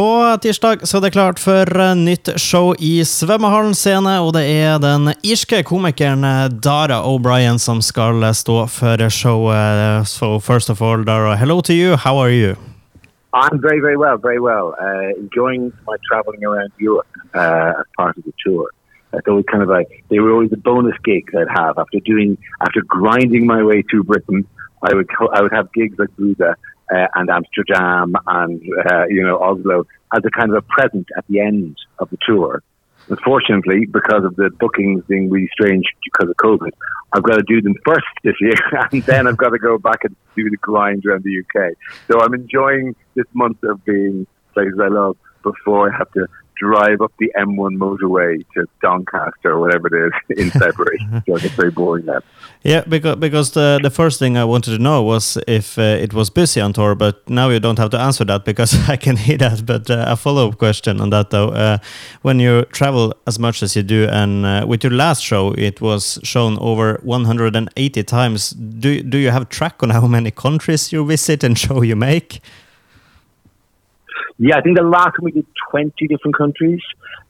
På tirsdag så er det klart for nytt show i Svømmehallen scene, og det er den irske komikeren Dara O'Brien som skal stå for showet. So first of all, Dara, hello to you. How are you? I'm very, very well, very well. Uh, enjoying my traveling around Europe uh, as part of the tour. It's always kind of like they were always a bonus gigs I'd have after doing after grinding my way through Britain. I would I would have gigs like Buda uh, and Amsterdam and uh, you know Oslo as a kind of a present at the end of the tour. Unfortunately, because of the bookings being really strange because of COVID, I've got to do them first this year, and then I've got to go back and do the grind around the UK. So I'm enjoying this month of being places I love before I have to drive up the M1 motorway to Doncaster or whatever it is in February. so it's very boring then. Yeah, because because the the first thing I wanted to know was if uh, it was busy on tour, but now you don't have to answer that because I can hear that. But uh, a follow up question on that though: uh, when you travel as much as you do, and uh, with your last show, it was shown over 180 times. Do do you have track on how many countries you visit and show you make? Yeah, I think the last time we did 20 different countries,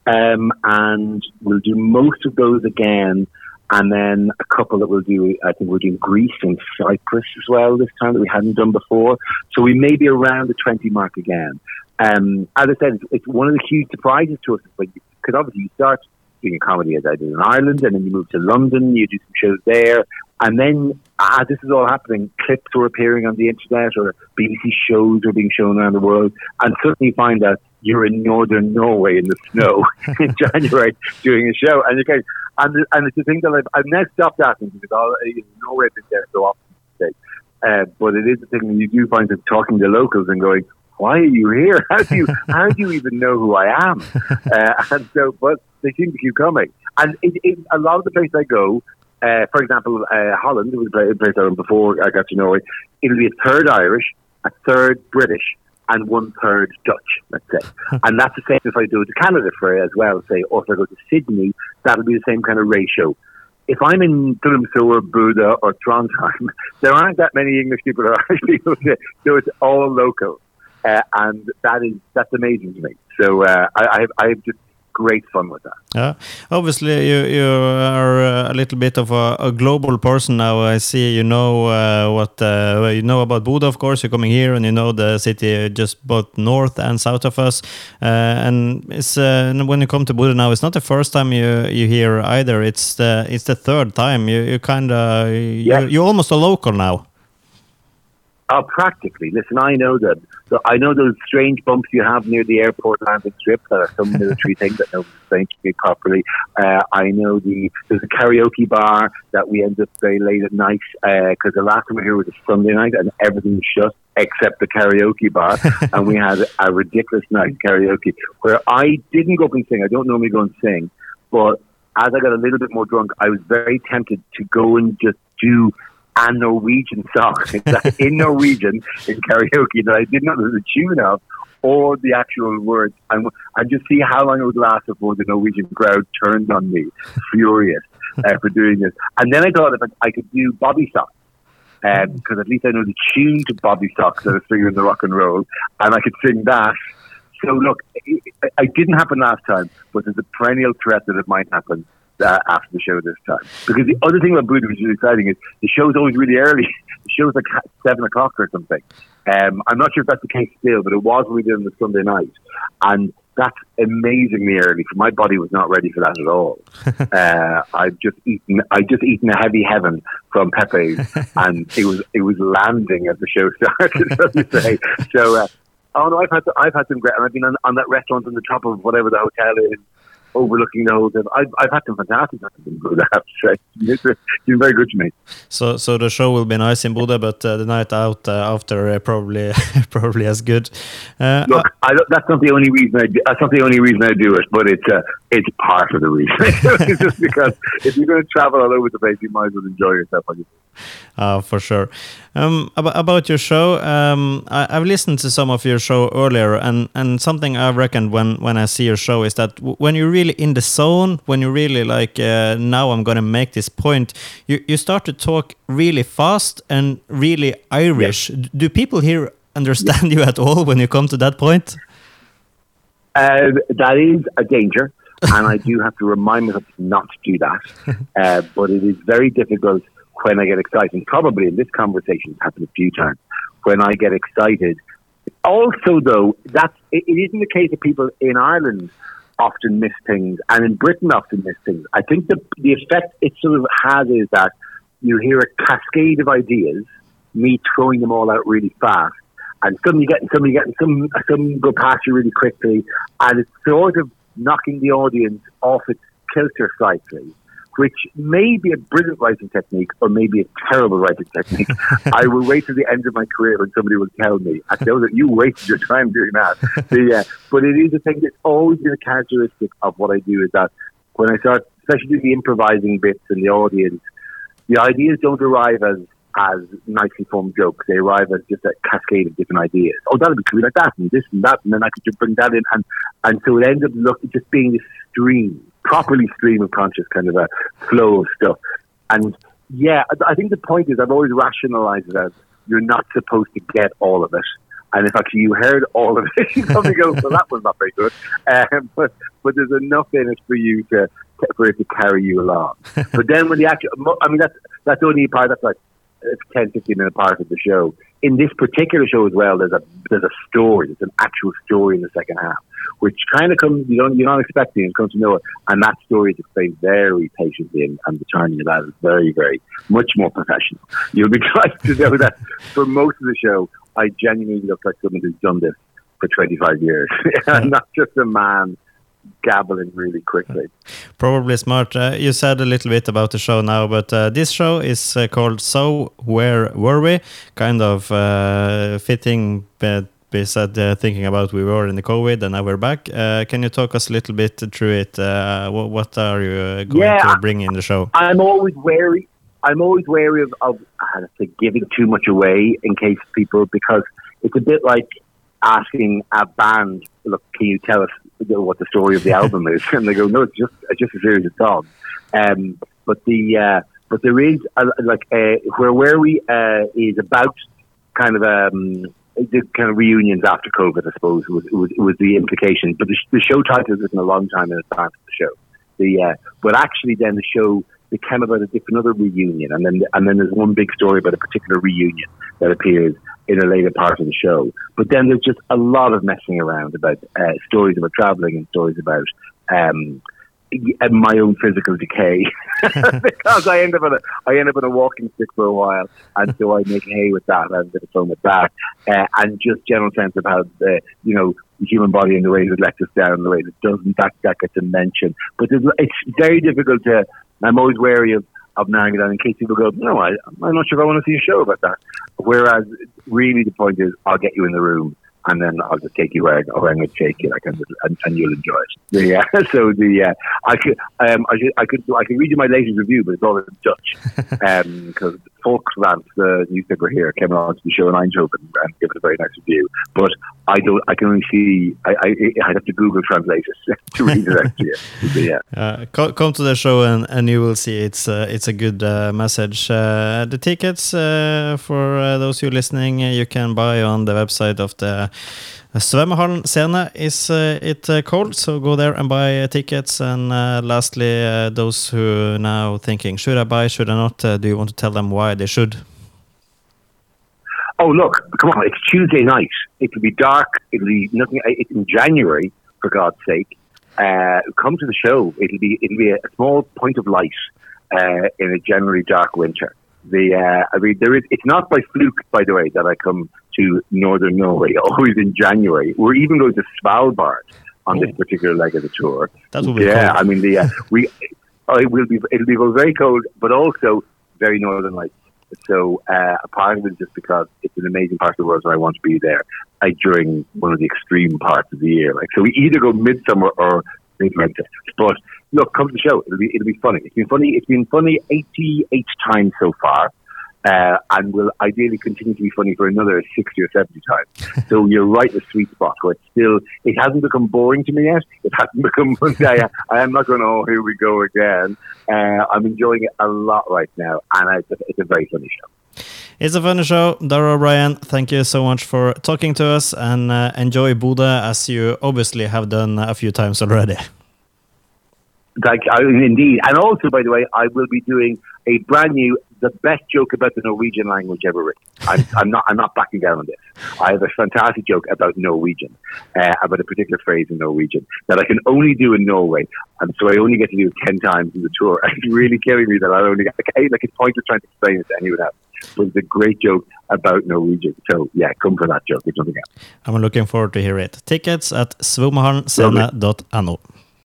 um, and we'll do most of those again. And then a couple that we'll do, I think we're doing Greece and Cyprus as well this time that we hadn't done before. So we may be around the 20 mark again. Um, as I said, it's, it's, one of the huge surprises to us because obviously you start doing comedy as I did in Ireland, and then you move to London, you do some shows there, and then as this is all happening, clips were appearing on the internet or BBC shows are being shown around the world, and suddenly you find out you're in northern Norway in the snow in January doing a show, and you go, and and it's a thing that I've, I've now stopped asking because all, you know, Norway has been there so often today, uh, but it is a thing that you do find that talking to locals and going, why are you here? How do you how do you even know who I am? Uh, and so, but they seem to keep coming. And it, it, a lot of the places I go, uh, for example, uh, Holland, was a place I went before I got to Norway. It'll be a third Irish, a third British, and one third Dutch, let's say. and that's the same if I go to Canada for as well, say, or if I go to Sydney, that'll be the same kind of ratio. If I'm in Tromsø or Bodø or Trondheim, there aren't that many English people or Irish people, so it's all local. Uh, and that is that's amazing to me. So uh, I, I, I just great fun with that. Yeah, obviously you you are a little bit of a, a global person now. I see you know uh, what uh, you know about Bodø. Of course, you're coming here and you know the city just both north and south of us. Uh, and it's uh, when you come to Bodø now, it's not the first time you you hear either. It's the it's the third time. You you kind of yeah. you're, you're almost a local now. Oh, practically. Listen, I know that. So I know those strange bumps you have near the airport landing strip that are some military thing that nobody's saying to me properly. Uh, I know the there's a karaoke bar that we end up very late at night because uh, the last time we were here was a Sunday night and everything was shut except the karaoke bar, and we had a ridiculous night karaoke where I didn't go up and sing. I don't normally go and sing, but as I got a little bit more drunk, I was very tempted to go and just do a Norwegian song in Norwegian in karaoke that I did not know the tune of or the actual words, and, and just see how long it would last before the Norwegian crowd turned on me, furious uh, for doing this. And then I thought if I, I could do Bobbysocks, because um, at least I know the tune to Bobbysocks that is singing the rock and roll, and I could sing that. So look, it, it didn't happen last time, but there's a perennial threat that it might happen uh, after the show this time. Because the other thing about Bodø, which is exciting, is the show's always really early. the show's like seven o'clock or something. Um, I'm not sure if that's the case still, but it was when we did on the Sunday night, and that's amazingly early. For my body was not ready for that at all. uh, I've just eaten, I just eaten a heavy heaven from Pepe's, and it was it was landing as the show started. so to say. So, uh, oh no, I've had I've had some great, and I've been on, on that restaurant on the top of whatever the hotel is overlooking the whole thing. I've, I've had some fantastic times in Bodø, I have to say. It's been very good to me. So so the show will be nice in Bodø, but uh, the night out uh, after uh, probably probably as good. Uh, Look, I, that's not the only reason I do, that's not the only reason I do it, but it's uh, it's part of the reason. it's just because if you're going to travel all over the place, you might as well enjoy yourself. Uh, for sure. Um, about, about your show, um, I, have listened to some of your show earlier, and, and something I've reckoned when, when I see your show is that when you're really in the zone, when you're really like, uh, now I'm going to make this point, you, you start to talk really fast and really Irish. Do people here understand you at all when you come to that point? Uh, that is a danger, and I do have to remind myself not to do that. Uh, but it is very difficult when I get excited. Probably in this conversation, it's happened a few times. When I get excited, also though, that's it, it isn't the case of people in Ireland often miss things, and in Britain often miss things. I think the the effect it sort of has is that you hear a cascade of ideas, me throwing them all out really fast, and some you get, some you some some go past you really quickly, and it's sort of knocking the audience off its kilter slightly which may be a brilliant writing technique or maybe a terrible writing technique. I will wait to the end of my career when somebody will tell me, I know that you wasted your time doing that. the, uh, but it is a thing that's always been a characteristic of what I do is that when I start, especially the improvising bits in the audience, the ideas don't arrive as as nicely formed jokes. They arrive as just a cascade of different ideas. Oh, that'll be cool like that, and this and that, and then I could just bring that in, and and so it ends up looking just being this stream properly stream of conscious kind of a flow of stuff. And yeah, I think the point is I've always rationalized it as you're not supposed to get all of it. And if actually you heard all of it, you probably go, well, that was not very good. Um, but, but there's enough in it for you to, for it to carry you along. but then when the actual, I mean, that's, that's only a part, that's like, it's 10, 15 minute part of the show. In this particular show as well, there's a, there's a story, there's an actual story in the second half which kind of comes, you don't, you're not expecting it, comes to know it. And that story is explained very patiently, and, and the turning of that is very, very, much more professional. You'll be glad to know that for most of the show, I genuinely look like someone who's done this for 25 years. I'm not just a man gabbling really quickly. Probably smart. Uh, you said a little bit about the show now, but uh, this show is uh, called So Where Were We? Kind of uh, fitting we said uh, thinking about we were in the COVID and now we're back. Uh, can you talk us a little bit through it? Uh, what, what, are you uh, going yeah, to bring in the show? I'm always wary. I'm always wary of, of say, giving too much away in case people because it's a bit like asking a band, "Look, can you tell us what the story of the album is?" And they go, "No, it's just it's just a series of songs." Um, but the uh, but there is like uh, where where we is about kind of um, the kind of reunions after COVID, I suppose, was, was, was the implication. But the, the show title was written a long time in advance of the show. The uh, but actually, then the show became about a different other reunion, and then and then there's one big story about a particular reunion that appears in a later part of the show. But then there's just a lot of messing around about uh, stories about traveling and stories about. Um, my own physical decay because I end up in a I end up on a walking stick for a while, and so I make hay with that. I have a bit of fun with that, uh, and just general sense of how the you know the human body and the way it lets us down, the way it doesn't. That that gets a mention, but it's very difficult to. I'm always wary of of narrowing it down in case people go, no, I, I'm not sure if I want to see a show about that. Whereas, really, the point is, I'll get you in the room and then I'll just take you where, where I'm going to take you, like, and, and, and you'll enjoy it. Yeah. So the uh, I could um, I could I could I could read you my latest review, but it's all in Dutch because um, Volkskrant, the newspaper here, came on to the show in Eindhoven and gave it a very nice review. But I don't. I can only see. I I I have to Google translate it to read it out to you. yeah. Uh, come to the show and, and you will see it's uh, it's a good uh, message. Uh, the tickets uh, for uh, those you listening, you can buy on the website of the. Svømmehallen Scene is uh, it uh, called, so go there and buy uh, tickets. And lastly, those who are now thinking, should I buy, should I not? do you want to tell them why they should? Oh, look, come on, it's Tuesday night. It will be dark. It'll be nothing. It's in January, for God's sake. Uh, come to the show. It'll be it'll be a small point of light uh, in a generally dark winter. The uh, I mean, there is. It's not by fluke, by the way, that I come to northern Norway. Always in January. We're even going to Svalbard on oh. this particular leg of the tour. That will be yeah. Cold. I mean, the uh, we it will be it'll be very cold, but also very northern lights. So uh, a part of it is just because it's an amazing part of the world, so I want to be there uh, during one of the extreme parts of the year. Like so, we either go midsummer or midwinter. But look, come to the show. It'll be it'll be funny. It's been funny. It's been funny eighty eight times so far uh, and will ideally continue to be funny for another 60 or 70 times. so you're right in the sweet spot where it's still, it hasn't become boring to me yet. It hasn't become, I, I am not going, oh, here we go again. Uh, I'm enjoying it a lot right now, and it's a, it's a very funny show. It's a funny show. Dara Ó Briain, thank you so much for talking to us and uh, enjoy Bodø as you obviously have done a few times already. I, indeed. And also, by the way, I will be doing a brand new, the best joke about the Norwegian language ever written. I'm, I'm not, I'm not backing down on this. I have a fantastic joke about Norwegian, uh, about a particular phrase in Norwegian that I can only do in Norway, and so I only get to do it ten times in the tour. It's really killing me that I only like, like it's pointless trying to explain it to anyone else. But it's a great joke about Norwegian. So yeah, come for that joke. It's nothing else. I'm looking forward to hear it. Tickets at svomahalnscene.no.